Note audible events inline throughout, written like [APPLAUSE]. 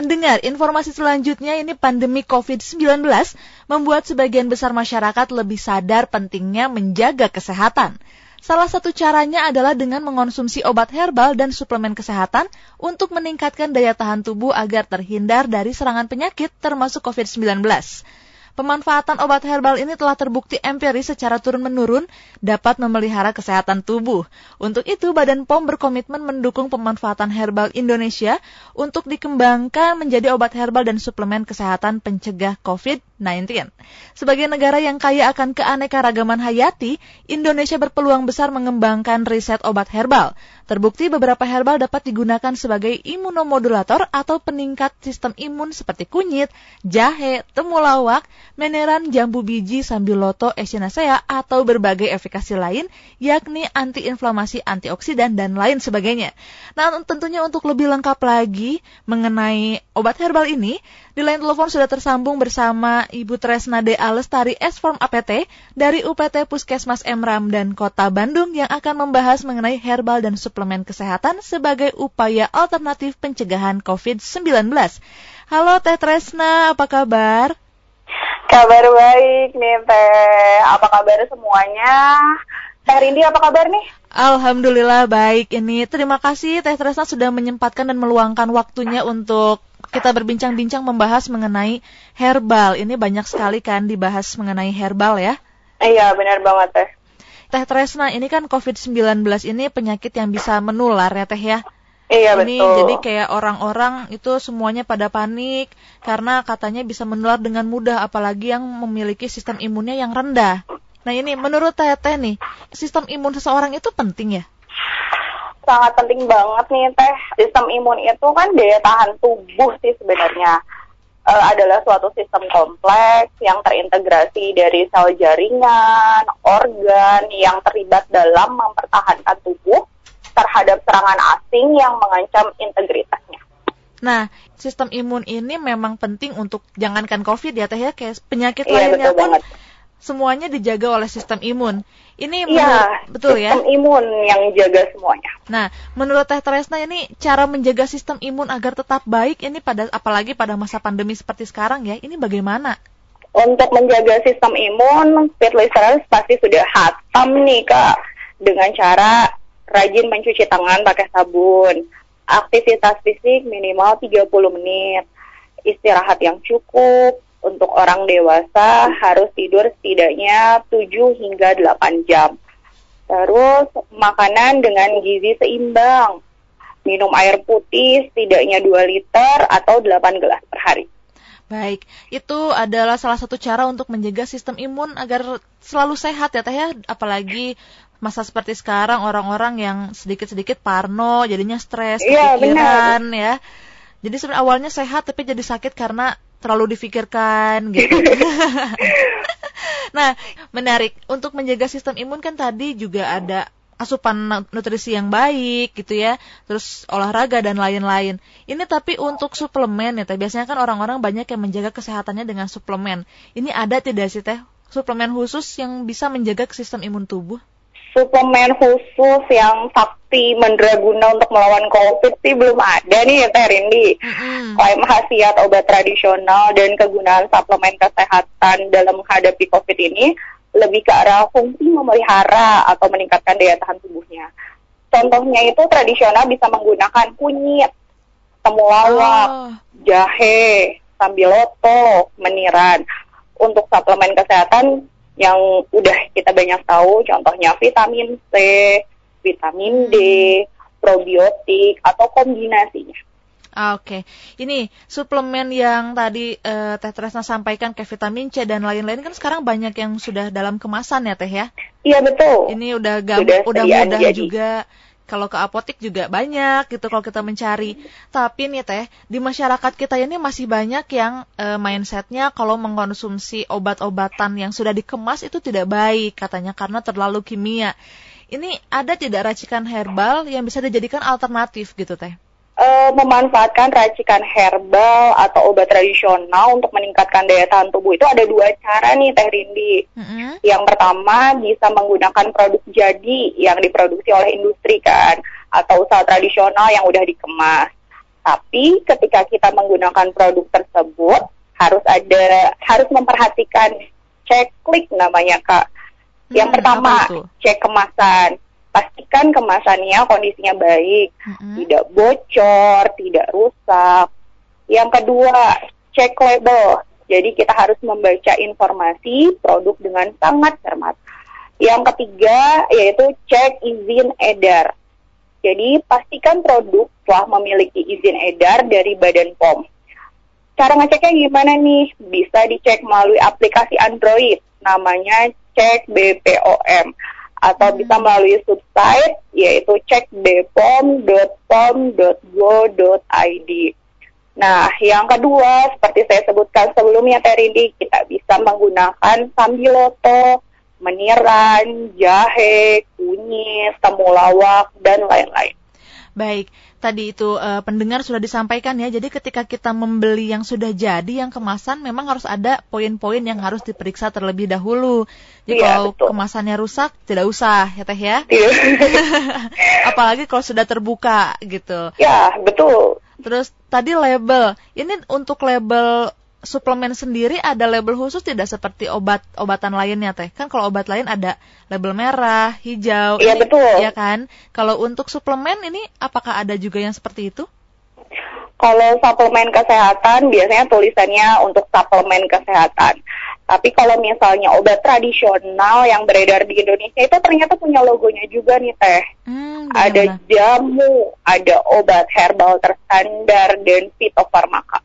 Pendengar, informasi selanjutnya ini pandemi COVID-19 membuat sebagian besar masyarakat lebih sadar pentingnya menjaga kesehatan. Salah satu caranya adalah dengan mengonsumsi obat herbal dan suplemen kesehatan untuk meningkatkan daya tahan tubuh agar terhindar dari serangan penyakit termasuk COVID-19. Pemanfaatan obat herbal ini telah terbukti empiris secara turun-menurun dapat memelihara kesehatan tubuh. Untuk itu, Badan POM berkomitmen mendukung pemanfaatan herbal Indonesia untuk dikembangkan menjadi obat herbal dan suplemen kesehatan pencegah COVID-19. Sebagai negara yang kaya akan keanekaragaman hayati, Indonesia berpeluang besar mengembangkan riset obat herbal. Terbukti beberapa herbal dapat digunakan sebagai imunomodulator atau peningkat sistem imun seperti kunyit, jahe, temulawak, meneran, jambu biji, sambiloto, echinacea, atau berbagai efikasi lain, yakni antiinflamasi, antioksidan, dan lain sebagainya. Nah, tentunya untuk lebih lengkap lagi mengenai obat herbal ini, di line telepon sudah tersambung bersama Ibu Tresna D. Alestari S-Form APT dari UPT Puskesmas Emram dan Kota Bandung yang akan membahas mengenai herbal dan suplemen suplemen kesehatan sebagai upaya alternatif pencegahan COVID-19. Halo Teh Tresna, apa kabar? Kabar baik nih Teh. Apa kabar semuanya? Teh Rindi apa kabar nih? Alhamdulillah baik ini. Terima kasih Teh Tresna sudah menyempatkan dan meluangkan waktunya untuk kita berbincang-bincang membahas mengenai herbal. Ini banyak sekali kan dibahas mengenai herbal ya? Iya, benar banget Teh. Teh Tresna, ini kan COVID-19 ini penyakit yang bisa menular ya Teh ya? Iya ini betul. jadi kayak orang-orang itu semuanya pada panik karena katanya bisa menular dengan mudah apalagi yang memiliki sistem imunnya yang rendah. Nah ini menurut Teh Teh nih, sistem imun seseorang itu penting ya? Sangat penting banget nih Teh. Sistem imun itu kan daya tahan tubuh sih sebenarnya uh, adalah suatu sistem kompleks yang terintegrasi dari sel jaringan, organ yang terlibat dalam mempertahankan tubuh terhadap serangan asing yang mengancam integritasnya. Nah, sistem imun ini memang penting untuk jangankan COVID ya teh ya, kayak penyakit iya, lainnya pun banget. Semuanya dijaga oleh sistem imun. Ini ya, betul ya. Sistem imun yang jaga semuanya. Nah, menurut Teh Tresna ini cara menjaga sistem imun agar tetap baik ini pada apalagi pada masa pandemi seperti sekarang ya. Ini bagaimana? Untuk menjaga sistem imun, fit listeners pasti sudah hatam nih Kak dengan cara rajin mencuci tangan pakai sabun, aktivitas fisik minimal 30 menit, istirahat yang cukup, untuk orang dewasa harus tidur setidaknya 7 hingga 8 jam. Terus makanan dengan gizi seimbang. Minum air putih setidaknya 2 liter atau 8 gelas per hari. Baik, itu adalah salah satu cara untuk menjaga sistem imun agar selalu sehat ya Teh ya, apalagi masa seperti sekarang orang-orang yang sedikit-sedikit parno, jadinya stres, iya, kepikiran ya. Jadi sebenarnya awalnya sehat tapi jadi sakit karena terlalu difikirkan gitu. [LAUGHS] nah, menarik. Untuk menjaga sistem imun kan tadi juga ada asupan nutrisi yang baik gitu ya, terus olahraga dan lain-lain. Ini tapi untuk suplemen ya, teh. biasanya kan orang-orang banyak yang menjaga kesehatannya dengan suplemen. Ini ada tidak sih teh suplemen khusus yang bisa menjaga sistem imun tubuh? Suplemen khusus yang sakti mendraguna untuk melawan COVID sih belum ada nih ya Teh Rindi. Klaim khasiat obat tradisional dan kegunaan suplemen kesehatan dalam menghadapi COVID ini lebih ke arah fungsi memelihara atau meningkatkan daya tahan tubuhnya. Contohnya itu tradisional bisa menggunakan kunyit, temulawak, oh. jahe, sambiloto, meniran. Untuk suplemen kesehatan yang udah kita banyak tahu contohnya vitamin C, vitamin D, probiotik atau kombinasinya. Ah, Oke, okay. ini suplemen yang tadi uh, Teh Tresna sampaikan kayak vitamin C dan lain-lain kan sekarang banyak yang sudah dalam kemasan ya Teh ya? Iya betul. Ini udah gampang, udah mudah jadi. juga kalau ke apotek juga banyak gitu kalau kita mencari. Tapi nih teh, di masyarakat kita ini masih banyak yang e, mindsetnya kalau mengkonsumsi obat-obatan yang sudah dikemas itu tidak baik katanya karena terlalu kimia. Ini ada tidak racikan herbal yang bisa dijadikan alternatif gitu teh? Uh, memanfaatkan racikan herbal atau obat tradisional untuk meningkatkan daya tahan tubuh itu ada dua cara nih Teh Rindi. Mm-hmm. Yang pertama bisa menggunakan produk jadi yang diproduksi oleh industri kan atau usaha tradisional yang udah dikemas. Tapi ketika kita menggunakan produk tersebut harus ada harus memperhatikan cek klik namanya Kak. Yang hmm, pertama, cek kemasan. Pastikan kemasannya kondisinya baik, hmm. tidak bocor, tidak rusak. Yang kedua, cek label. Jadi kita harus membaca informasi produk dengan sangat cermat. Yang ketiga yaitu cek izin edar. Jadi pastikan produk telah memiliki izin edar dari Badan POM. Cara ngeceknya gimana nih? Bisa dicek melalui aplikasi Android namanya cek BPOM atau hmm. bisa melalui website yaitu cek. Nah, yang kedua seperti saya sebutkan sebelumnya Terindi, kita bisa menggunakan sambiloto, meniran, jahe, kunyit, temulawak dan lain-lain. Baik, tadi itu uh, pendengar sudah disampaikan ya. Jadi ketika kita membeli yang sudah jadi, yang kemasan memang harus ada poin-poin yang harus diperiksa terlebih dahulu. Jadi ya, kalau betul. kemasannya rusak, tidak usah ya teh ya. Iya. [LAUGHS] Apalagi kalau sudah terbuka gitu. Ya, betul. Terus tadi label. Ini untuk label suplemen sendiri ada label khusus tidak seperti obat-obatan lainnya teh? Kan kalau obat lain ada label merah, hijau. Iya betul. Iya kan? Kalau untuk suplemen ini apakah ada juga yang seperti itu? Kalau suplemen kesehatan biasanya tulisannya untuk suplemen kesehatan. Tapi kalau misalnya obat tradisional yang beredar di Indonesia itu ternyata punya logonya juga nih teh. Hmm, ada jamu, ada obat herbal terstandar dan fitofarmaka.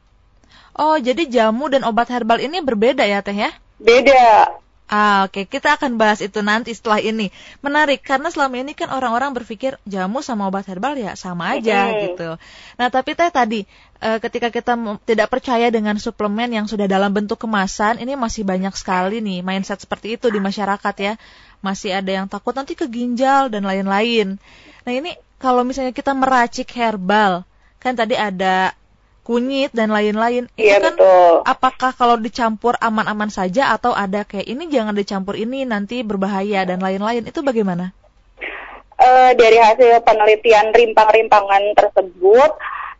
Oh, jadi jamu dan obat herbal ini berbeda ya, Teh ya? Beda. Ah, oke, okay. kita akan bahas itu nanti setelah ini. Menarik karena selama ini kan orang-orang berpikir jamu sama obat herbal ya sama aja mm. gitu. Nah, tapi Teh tadi e, ketika kita tidak percaya dengan suplemen yang sudah dalam bentuk kemasan, ini masih banyak sekali nih mindset seperti itu di masyarakat ya. Masih ada yang takut nanti ke ginjal dan lain-lain. Nah, ini kalau misalnya kita meracik herbal, kan tadi ada kunyit dan lain-lain. Iya kan betul. Apakah kalau dicampur aman-aman saja atau ada kayak ini jangan dicampur ini nanti berbahaya dan lain-lain itu bagaimana? Uh, dari hasil penelitian rimpang-rimpangan tersebut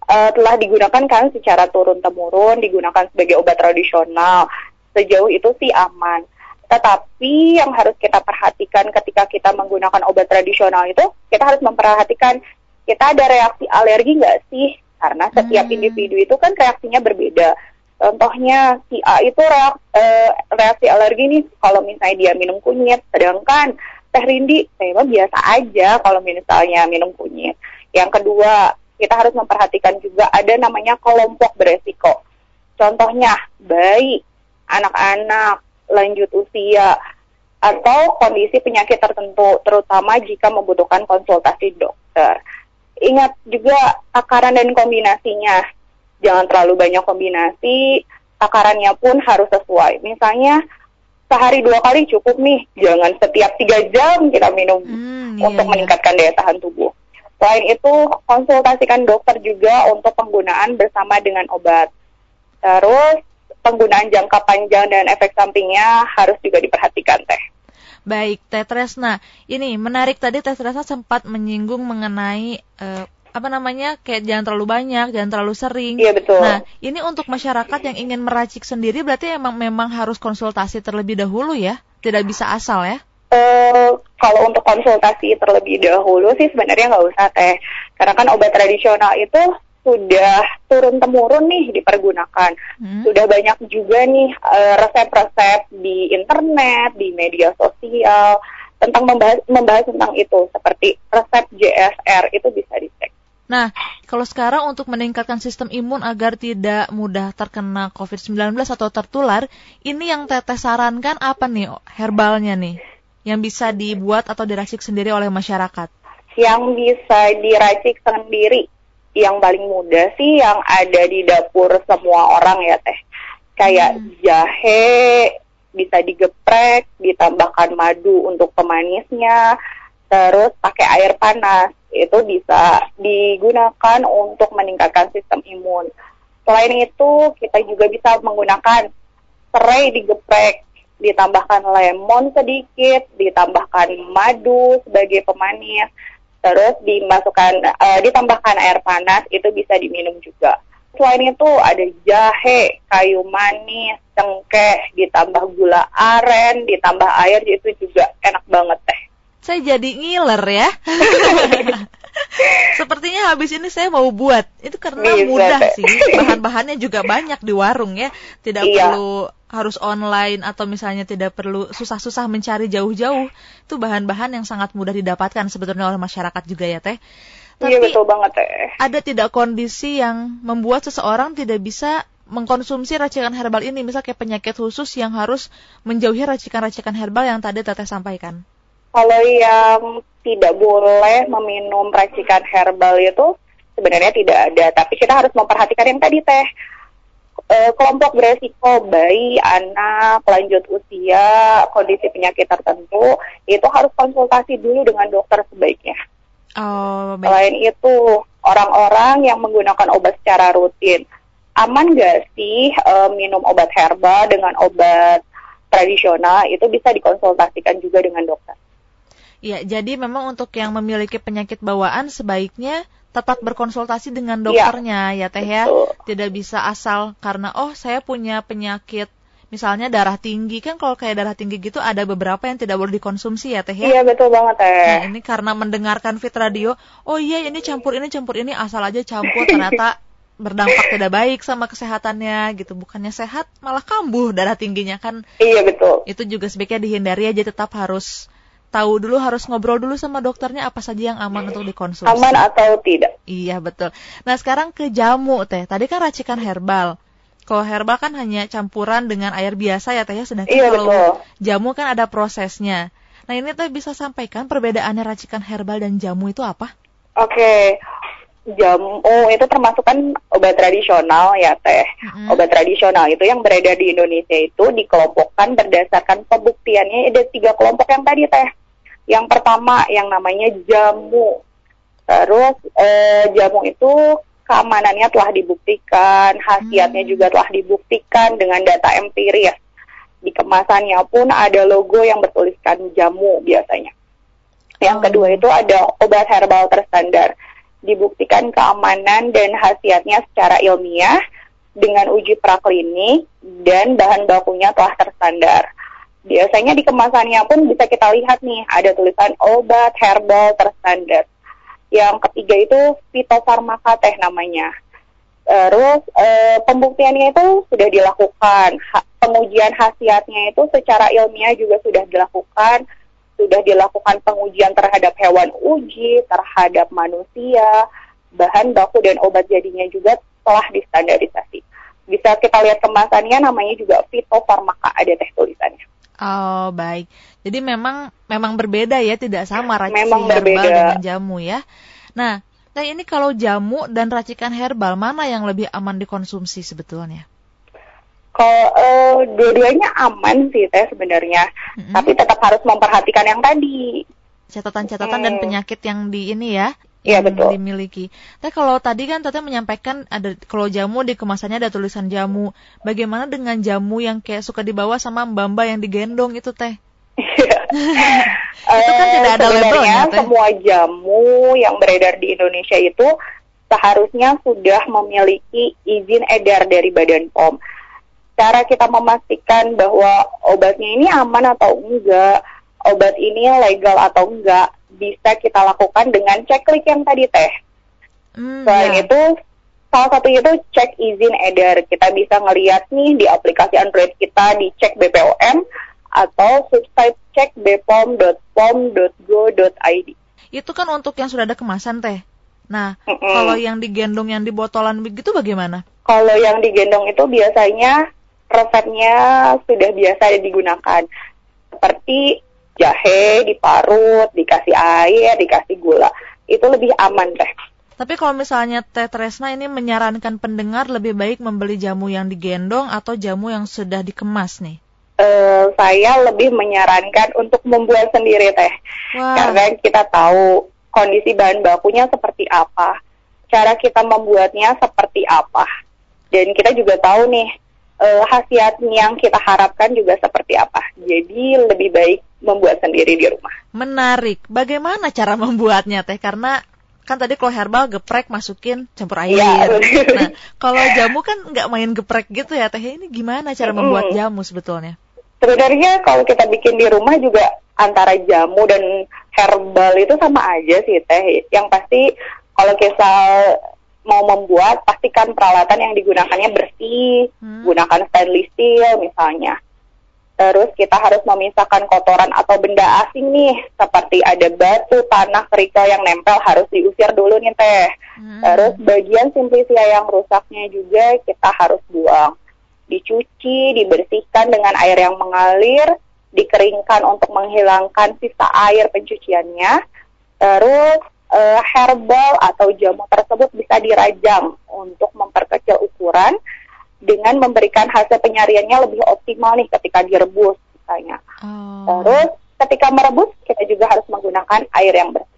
uh, telah digunakan kan secara turun temurun digunakan sebagai obat tradisional sejauh itu sih aman. Tetapi yang harus kita perhatikan ketika kita menggunakan obat tradisional itu kita harus memperhatikan kita ada reaksi alergi nggak sih karena setiap hmm. individu itu kan reaksinya berbeda. Contohnya si A itu reak, uh, reaksi alergi nih kalau misalnya dia minum kunyit, sedangkan Teh Rindi saya biasa aja kalau misalnya minum kunyit. Yang kedua, kita harus memperhatikan juga ada namanya kelompok beresiko. Contohnya bayi, anak-anak, lanjut usia, atau kondisi penyakit tertentu, terutama jika membutuhkan konsultasi dokter ingat juga takaran dan kombinasinya. Jangan terlalu banyak kombinasi, takarannya pun harus sesuai. Misalnya sehari dua kali cukup nih, jangan setiap tiga jam kita minum hmm, iya, untuk iya. meningkatkan daya tahan tubuh. Selain itu, konsultasikan dokter juga untuk penggunaan bersama dengan obat. Terus, penggunaan jangka panjang dan efek sampingnya harus juga diperhatikan teh. Baik, Teh Tresna. Ini menarik tadi Teh Tresna sempat menyinggung mengenai uh, apa namanya kayak jangan terlalu banyak, jangan terlalu sering. Iya betul. Nah, ini untuk masyarakat yang ingin meracik sendiri berarti emang memang harus konsultasi terlebih dahulu ya, tidak bisa asal ya. Uh, kalau untuk konsultasi terlebih dahulu sih sebenarnya nggak usah teh, karena kan obat tradisional itu sudah turun temurun nih dipergunakan. Hmm. Sudah banyak juga nih eh, resep-resep di internet, di media sosial tentang membahas membahas tentang itu seperti resep JSR itu bisa dicek. Nah, kalau sekarang untuk meningkatkan sistem imun agar tidak mudah terkena COVID-19 atau tertular, ini yang Teteh sarankan apa nih herbalnya nih? Yang bisa dibuat atau diracik sendiri oleh masyarakat? Yang bisa diracik sendiri yang paling mudah sih yang ada di dapur semua orang ya teh. Kayak hmm. jahe bisa digeprek, ditambahkan madu untuk pemanisnya, terus pakai air panas itu bisa digunakan untuk meningkatkan sistem imun. Selain itu, kita juga bisa menggunakan serai digeprek, ditambahkan lemon sedikit, ditambahkan madu sebagai pemanis, terus dimasukkan uh, ditambahkan air panas itu bisa diminum juga. Selain itu ada jahe, kayu manis, cengkeh, ditambah gula aren, ditambah air itu juga enak banget teh. Saya jadi ngiler ya. [LAUGHS] Habis ini saya mau buat. Itu karena Bisa, mudah teh. sih. [LAUGHS] Bahan-bahannya juga banyak di warung ya. Tidak iya. perlu harus online atau misalnya tidak perlu susah-susah mencari jauh-jauh. Itu bahan-bahan yang sangat mudah didapatkan sebetulnya oleh masyarakat juga ya teh. Tapi iya betul banget teh. Ada tidak kondisi yang membuat seseorang tidak bisa mengkonsumsi racikan herbal ini, misalnya kayak penyakit khusus yang harus menjauhi racikan-racikan herbal yang tadi teteh sampaikan? Kalau yang tidak boleh meminum racikan herbal itu sebenarnya tidak ada, tapi kita harus memperhatikan yang tadi teh e, kelompok beresiko bayi, anak, lanjut usia, kondisi penyakit tertentu itu harus konsultasi dulu dengan dokter sebaiknya. Oh, baik. Selain itu, orang-orang yang menggunakan obat secara rutin, aman nggak sih uh, minum obat herbal dengan obat tradisional? Itu bisa dikonsultasikan juga dengan dokter. Ya, jadi memang untuk yang memiliki penyakit bawaan sebaiknya tetap berkonsultasi dengan iya, dokternya ya, ya Teh ya. Tidak bisa asal karena oh saya punya penyakit misalnya darah tinggi. Kan kalau kayak darah tinggi gitu ada beberapa yang tidak boleh dikonsumsi ya teh ya? Iya betul banget teh. Nah ini karena mendengarkan fit radio oh iya ini campur ini campur ini asal aja campur. Ternyata [LAUGHS] berdampak tidak baik sama kesehatannya gitu. Bukannya sehat malah kambuh darah tingginya kan? Iya betul. Itu juga sebaiknya dihindari aja tetap harus tahu dulu harus ngobrol dulu sama dokternya apa saja yang aman untuk dikonsumsi. Aman atau tidak? Iya betul. Nah sekarang ke jamu teh. Tadi kan racikan herbal. Kalau herbal kan hanya campuran dengan air biasa ya teh ya, sedangkan iya, kalau betul. jamu kan ada prosesnya. Nah ini teh bisa sampaikan perbedaannya racikan herbal dan jamu itu apa? Oke, okay. jamu itu termasuk kan obat tradisional ya teh. Hmm. Obat tradisional itu yang beredar di Indonesia itu dikelompokkan berdasarkan pembuktiannya ada tiga kelompok yang tadi teh. Yang pertama yang namanya jamu. Terus eh, jamu itu keamanannya telah dibuktikan, khasiatnya hmm. juga telah dibuktikan dengan data empiris. Di kemasannya pun ada logo yang bertuliskan jamu biasanya. Yang oh. kedua itu ada obat herbal terstandar. Dibuktikan keamanan dan khasiatnya secara ilmiah dengan uji praklinik dan bahan bakunya telah terstandar. Biasanya di kemasannya pun bisa kita lihat nih ada tulisan obat herbal terstandar. Yang ketiga itu fitofarmaka teh namanya. Terus e, pembuktiannya itu sudah dilakukan, ha, pengujian khasiatnya itu secara ilmiah juga sudah dilakukan, sudah dilakukan pengujian terhadap hewan uji, terhadap manusia, bahan baku dan obat jadinya juga telah distandarisasi. Bisa kita lihat kemasannya namanya juga fitofarmaka ada teh tulisannya. Oh baik, jadi memang memang berbeda ya, tidak sama racikan herbal berbeda. dengan jamu ya. Nah, nah ini kalau jamu dan racikan herbal mana yang lebih aman dikonsumsi sebetulnya? Kalau uh, dua-duanya aman sih teh sebenarnya, mm-hmm. tapi tetap harus memperhatikan yang tadi. Catatan-catatan hmm. dan penyakit yang di ini ya, Iya betul. Dimiliki. Tapi kalau tadi kan Tete menyampaikan ada kalau jamu di kemasannya ada tulisan jamu. Bagaimana dengan jamu yang kayak suka dibawa sama mbamba yang digendong itu Teh? Iya. [LAUGHS] itu kan tidak ada labelnya. Semua jamu yang beredar di Indonesia itu seharusnya sudah memiliki izin edar dari Badan POM. Cara kita memastikan bahwa obatnya ini aman atau enggak, obat ini legal atau enggak, bisa kita lakukan dengan ceklik yang tadi teh. Hmm, Selain ya. itu, salah satu itu cek izin edar. Kita bisa ngeliat nih di aplikasi Android kita di cek BPOM atau website cek bpom.pom.go.id. Itu kan untuk yang sudah ada kemasan teh. Nah, mm -mm. kalau yang digendong yang di botolan begitu bagaimana? Kalau yang digendong itu biasanya resepnya sudah biasa digunakan. Seperti jahe diparut, dikasih air, dikasih gula. Itu lebih aman teh. Tapi kalau misalnya Teh Tresna ini menyarankan pendengar lebih baik membeli jamu yang digendong atau jamu yang sudah dikemas nih? Uh, saya lebih menyarankan untuk membuat sendiri teh, Wah. karena kita tahu kondisi bahan bakunya seperti apa, cara kita membuatnya seperti apa, dan kita juga tahu nih uh, khasiat yang kita harapkan juga seperti apa. Jadi lebih baik membuat sendiri di rumah. Menarik. Bagaimana cara [LAUGHS] membuatnya teh? Karena kan tadi kalau herbal geprek masukin campur air. Ya, nah, [LAUGHS] kalau jamu kan nggak main geprek gitu ya teh. Ini gimana cara membuat jamu sebetulnya? Sebenarnya kalau kita bikin di rumah juga antara jamu dan herbal itu sama aja sih teh. Yang pasti kalau kita mau membuat pastikan peralatan yang digunakannya bersih, hmm. gunakan stainless steel misalnya. Terus kita harus memisahkan kotoran atau benda asing nih, seperti ada batu, tanah, kerikil yang nempel harus diusir dulu nih teh. Hmm. Terus bagian simplisia yang rusaknya juga kita harus buang. Dicuci, dibersihkan dengan air yang mengalir, dikeringkan untuk menghilangkan sisa air pencuciannya. Terus uh, herbal atau jamu tersebut bisa dirajang untuk memperkecil ukuran dengan memberikan hasil penyariannya lebih optimal nih ketika direbus misalnya. Oh. Terus ketika merebus kita juga harus menggunakan air yang bersih.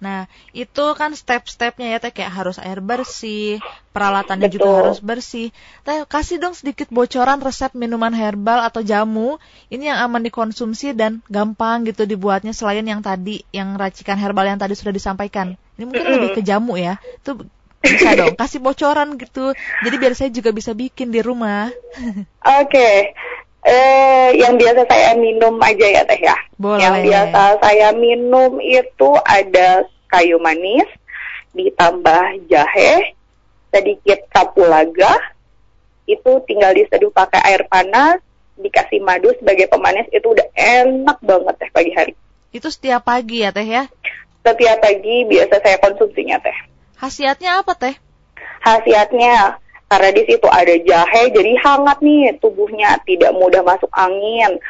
Nah, itu kan step-stepnya ya Teh kayak harus air bersih, peralatannya Betul. juga harus bersih. Teh kasih dong sedikit bocoran resep minuman herbal atau jamu ini yang aman dikonsumsi dan gampang gitu dibuatnya selain yang tadi yang racikan herbal yang tadi sudah disampaikan. Ini mungkin lebih ke jamu ya. Itu bisa dong kasih bocoran gitu. Jadi biar saya juga bisa bikin di rumah. Oke. Okay. eh yang biasa saya minum aja ya teh ya. Boleh. yang biasa saya minum itu ada kayu manis ditambah jahe sedikit kapulaga itu tinggal diseduh pakai air panas dikasih madu sebagai pemanis. Itu udah enak banget teh pagi hari. Itu setiap pagi ya teh ya? Setiap pagi biasa saya konsumsinya teh Khasiatnya apa teh? Khasiatnya karena di situ ada jahe jadi hangat nih tubuhnya tidak mudah masuk angin.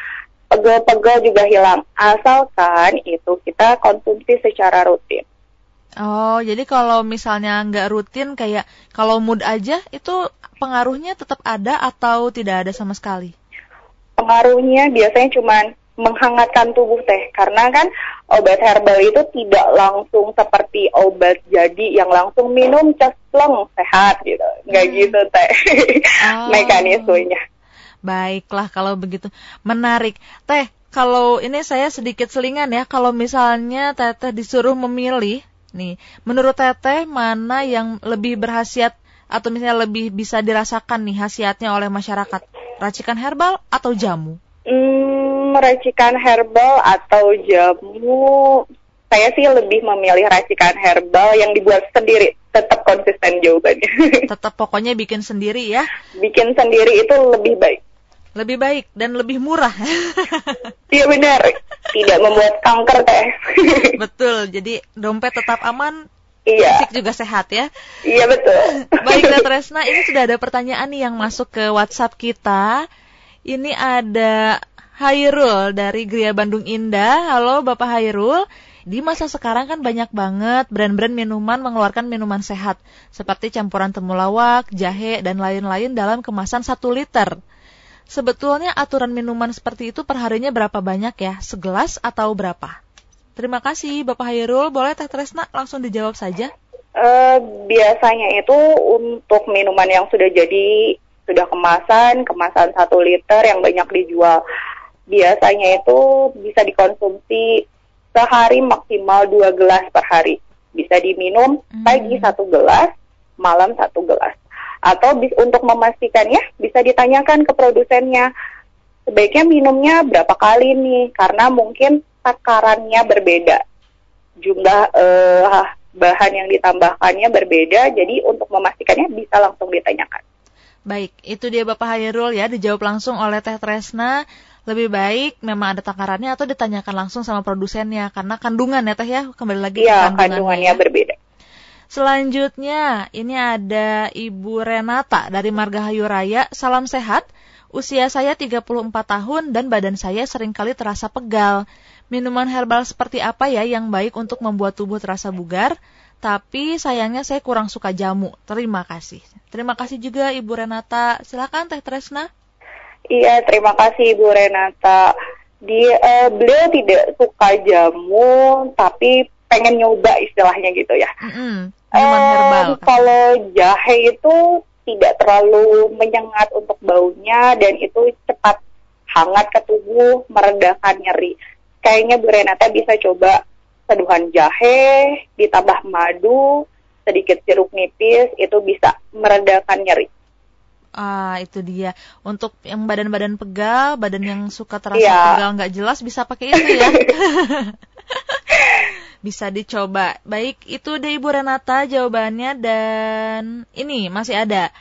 Pegel-pegel juga hilang asalkan itu kita konsumsi secara rutin. Oh, jadi kalau misalnya nggak rutin kayak kalau mood aja itu pengaruhnya tetap ada atau tidak ada sama sekali? Pengaruhnya biasanya cuma menghangatkan tubuh teh. Karena kan obat herbal itu tidak langsung seperti obat jadi yang langsung minum cespleng sehat gitu. Nggak hmm. gitu teh. Oh. [LAUGHS] mekanismenya. Baiklah kalau begitu. Menarik. Teh kalau ini saya sedikit selingan ya. Kalau misalnya teteh disuruh memilih nih menurut teteh mana yang lebih berhasiat atau misalnya lebih bisa dirasakan nih khasiatnya oleh masyarakat? Racikan herbal atau jamu? Hmm, racikan herbal atau jamu, saya sih lebih memilih racikan herbal yang dibuat sendiri. Tetap konsisten jawabannya. [LAUGHS] Tetap pokoknya bikin sendiri ya. Bikin sendiri itu lebih baik. Lebih baik dan lebih murah. [LAUGHS] Iya benar. Tidak membuat kanker teh. [LAUGHS] Betul. Jadi dompet tetap aman, Iya. Fisik juga sehat ya. Iya betul. Baik, Tresna, ini sudah ada pertanyaan nih yang masuk ke WhatsApp kita. Ini ada Hairul dari Gria Bandung Indah. Halo Bapak Hairul. Di masa sekarang kan banyak banget brand-brand minuman mengeluarkan minuman sehat. Seperti campuran temulawak, jahe, dan lain-lain dalam kemasan 1 liter. Sebetulnya aturan minuman seperti itu perharinya berapa banyak ya? Segelas atau berapa? Terima kasih Bapak Hairul. Boleh Teh Tresna langsung dijawab saja? Uh, biasanya itu untuk minuman yang sudah jadi sudah kemasan, kemasan satu liter yang banyak dijual. Biasanya itu bisa dikonsumsi sehari maksimal dua gelas per hari. Bisa diminum hmm. pagi satu gelas, malam satu gelas. Atau bis, untuk memastikannya bisa ditanyakan ke produsennya, sebaiknya minumnya berapa kali nih? Karena mungkin takarannya berbeda, jumlah uh, bahan yang ditambahkannya berbeda. Jadi untuk memastikannya bisa langsung ditanyakan. Baik, itu dia Bapak Hairul ya, dijawab langsung oleh Teh Tresna. Lebih baik memang ada takarannya atau ditanyakan langsung sama produsennya karena kandungan ya Teh ya, kembali lagi ya, kandungannya ya. berbeda. Selanjutnya, ini ada Ibu Renata dari Margahayu Raya. Salam sehat. Usia saya 34 tahun dan badan saya sering kali terasa pegal. Minuman herbal seperti apa ya yang baik untuk membuat tubuh terasa bugar? Tapi sayangnya saya kurang suka jamu. Terima kasih. Terima kasih juga Ibu Renata. Silakan Teh Tresna. Iya, terima kasih Ibu Renata. Di uh, beliau tidak suka jamu, tapi pengen nyoba istilahnya gitu ya. Mm -hmm. uh, Kalau jahe itu tidak terlalu menyengat untuk baunya dan itu cepat hangat ke tubuh, meredakan nyeri. Kayaknya Bu Renata bisa coba seduhan jahe, ditambah madu, sedikit jeruk nipis, itu bisa meredakan nyeri. Ah, itu dia. Untuk yang badan-badan pegal, badan yang suka terasa yeah. pegal nggak jelas bisa pakai itu ya. [LAUGHS] bisa dicoba. Baik, itu deh Ibu Renata jawabannya dan ini masih ada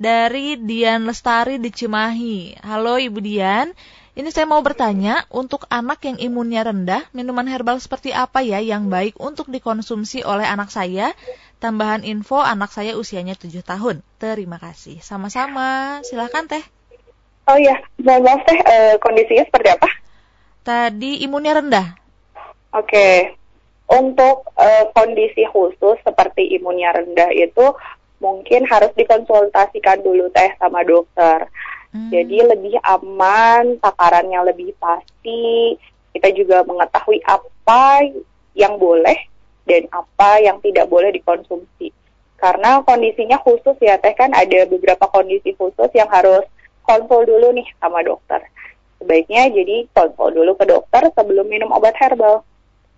dari Dian Lestari di Cimahi. Halo Ibu Dian, ini saya mau bertanya, untuk anak yang imunnya rendah, minuman herbal seperti apa ya yang baik untuk dikonsumsi oleh anak saya? Tambahan info, anak saya usianya 7 tahun. Terima kasih. Sama-sama, silahkan Teh. Oh iya, maaf Teh, e, kondisinya seperti apa? Tadi imunnya rendah. Oke, okay. untuk e, kondisi khusus seperti imunnya rendah itu mungkin harus dikonsultasikan dulu Teh sama dokter Hmm. Jadi lebih aman, takarannya lebih pasti. Kita juga mengetahui apa yang boleh dan apa yang tidak boleh dikonsumsi. Karena kondisinya khusus ya teh kan ada beberapa kondisi khusus yang harus konsul dulu nih sama dokter. Sebaiknya jadi konsul dulu ke dokter sebelum minum obat herbal.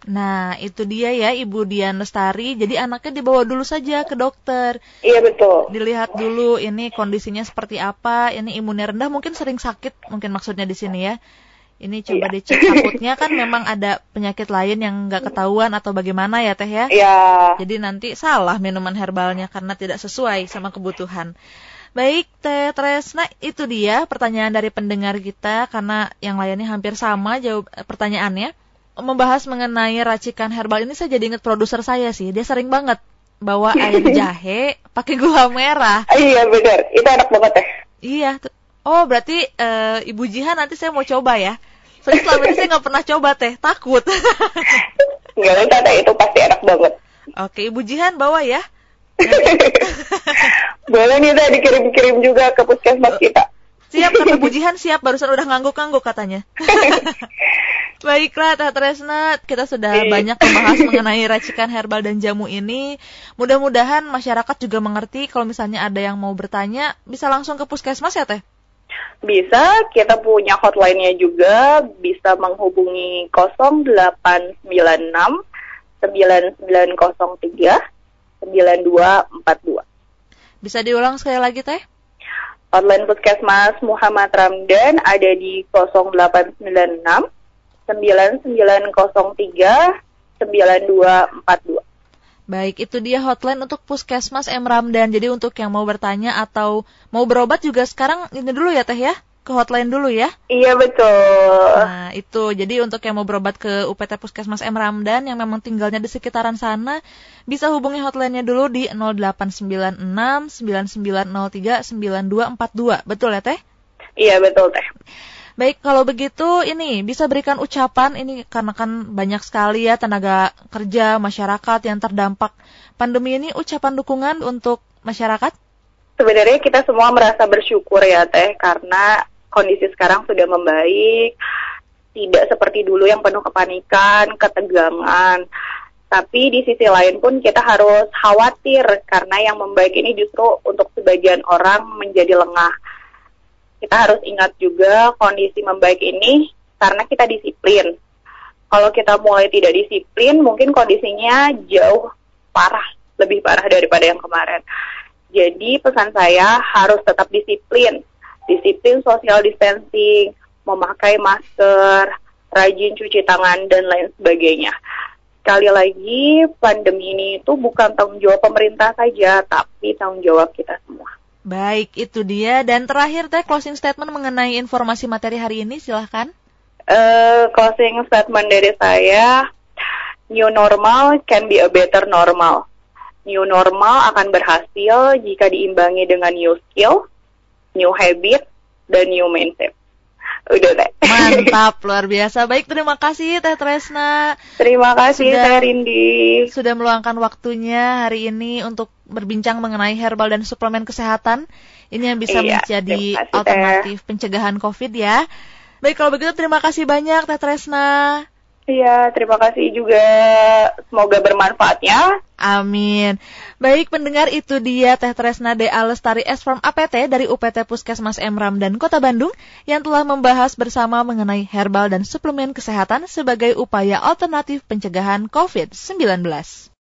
Nah, itu dia ya Ibu Dian Lestari. Jadi anaknya dibawa dulu saja ke dokter. Iya betul. Dilihat dulu ini kondisinya seperti apa. Ini imunnya rendah, mungkin sering sakit, mungkin maksudnya di sini ya. Ini coba iya. dicek takutnya kan memang ada penyakit lain yang nggak ketahuan atau bagaimana ya Teh ya. Iya. Jadi nanti salah minuman herbalnya karena tidak sesuai sama kebutuhan. Baik, Teh Tresna, itu dia pertanyaan dari pendengar kita karena yang lainnya hampir sama jawab pertanyaannya membahas mengenai racikan herbal ini saya jadi ingat produser saya sih. Dia sering banget bawa air [LAUGHS] jahe pakai gula merah. Iya benar, itu enak banget ya. Iya. Oh berarti uh, Ibu Jihan nanti saya mau coba ya. Soalnya selama ini saya nggak pernah coba teh, takut. [LAUGHS] Nggak usah teh, itu pasti enak banget. Oke, Ibu Jihan bawa ya. [LAUGHS] Boleh nih teh dikirim-kirim juga ke puskesmas kita. Siap, kata Bu Jihan siap, barusan udah ngangguk-ngangguk katanya. [LAUGHS] Baiklah, Teh Tresna, kita sudah banyak membahas mengenai racikan herbal dan jamu ini. Mudah-mudahan masyarakat juga mengerti kalau misalnya ada yang mau bertanya, bisa langsung ke puskesmas ya, Teh? Bisa, kita punya hotline-nya juga, bisa menghubungi 0896 9903 9242. Bisa diulang sekali lagi, Teh? Hotline Puskesmas Muhammad Ramdan ada di 0896 9903 9242. Baik, itu dia hotline untuk Puskesmas M Ramdan. Jadi untuk yang mau bertanya atau mau berobat juga sekarang ini dulu ya Teh ya? Ke hotline dulu ya? Iya betul. Nah itu, jadi untuk yang mau berobat ke UPT Puskesmas M Ramdan yang memang tinggalnya di sekitaran sana, bisa hubungi hotline-nya dulu di 0896 9903 9242. Betul ya Teh? Iya betul Teh. Baik, kalau begitu ini bisa berikan ucapan ini karena kan banyak sekali ya tenaga kerja masyarakat yang terdampak pandemi ini ucapan dukungan untuk masyarakat? Sebenarnya kita semua merasa bersyukur ya Teh karena kondisi sekarang sudah membaik, tidak seperti dulu yang penuh kepanikan, ketegangan. Tapi di sisi lain pun kita harus khawatir karena yang membaik ini justru untuk sebagian orang menjadi lengah kita harus ingat juga kondisi membaik ini karena kita disiplin. Kalau kita mulai tidak disiplin, mungkin kondisinya jauh parah, lebih parah daripada yang kemarin. Jadi pesan saya harus tetap disiplin, disiplin social distancing, memakai masker, rajin cuci tangan dan lain sebagainya. Sekali lagi, pandemi ini itu bukan tanggung jawab pemerintah saja, tapi tanggung jawab kita semua. Baik, itu dia. Dan terakhir teh closing statement mengenai informasi materi hari ini, silahkan. Uh, closing statement dari saya, new normal can be a better normal. New normal akan berhasil jika diimbangi dengan new skill, new habit, dan new mindset. Udah deh. Mantap, [LAUGHS] luar biasa. Baik, terima kasih Teh Tresna. Terima kasih sudah, Teh Rindi. Sudah meluangkan waktunya hari ini untuk berbincang mengenai herbal dan suplemen kesehatan. Ini yang bisa iya, menjadi kasih, alternatif teh. pencegahan COVID ya. Baik, kalau begitu terima kasih banyak Teh Tresna. Iya, terima kasih juga. Semoga bermanfaatnya. Amin. Baik pendengar itu dia Teh Tresna De Alestari S from APT dari UPT Puskesmas Emram dan Kota Bandung yang telah membahas bersama mengenai herbal dan suplemen kesehatan sebagai upaya alternatif pencegahan COVID-19.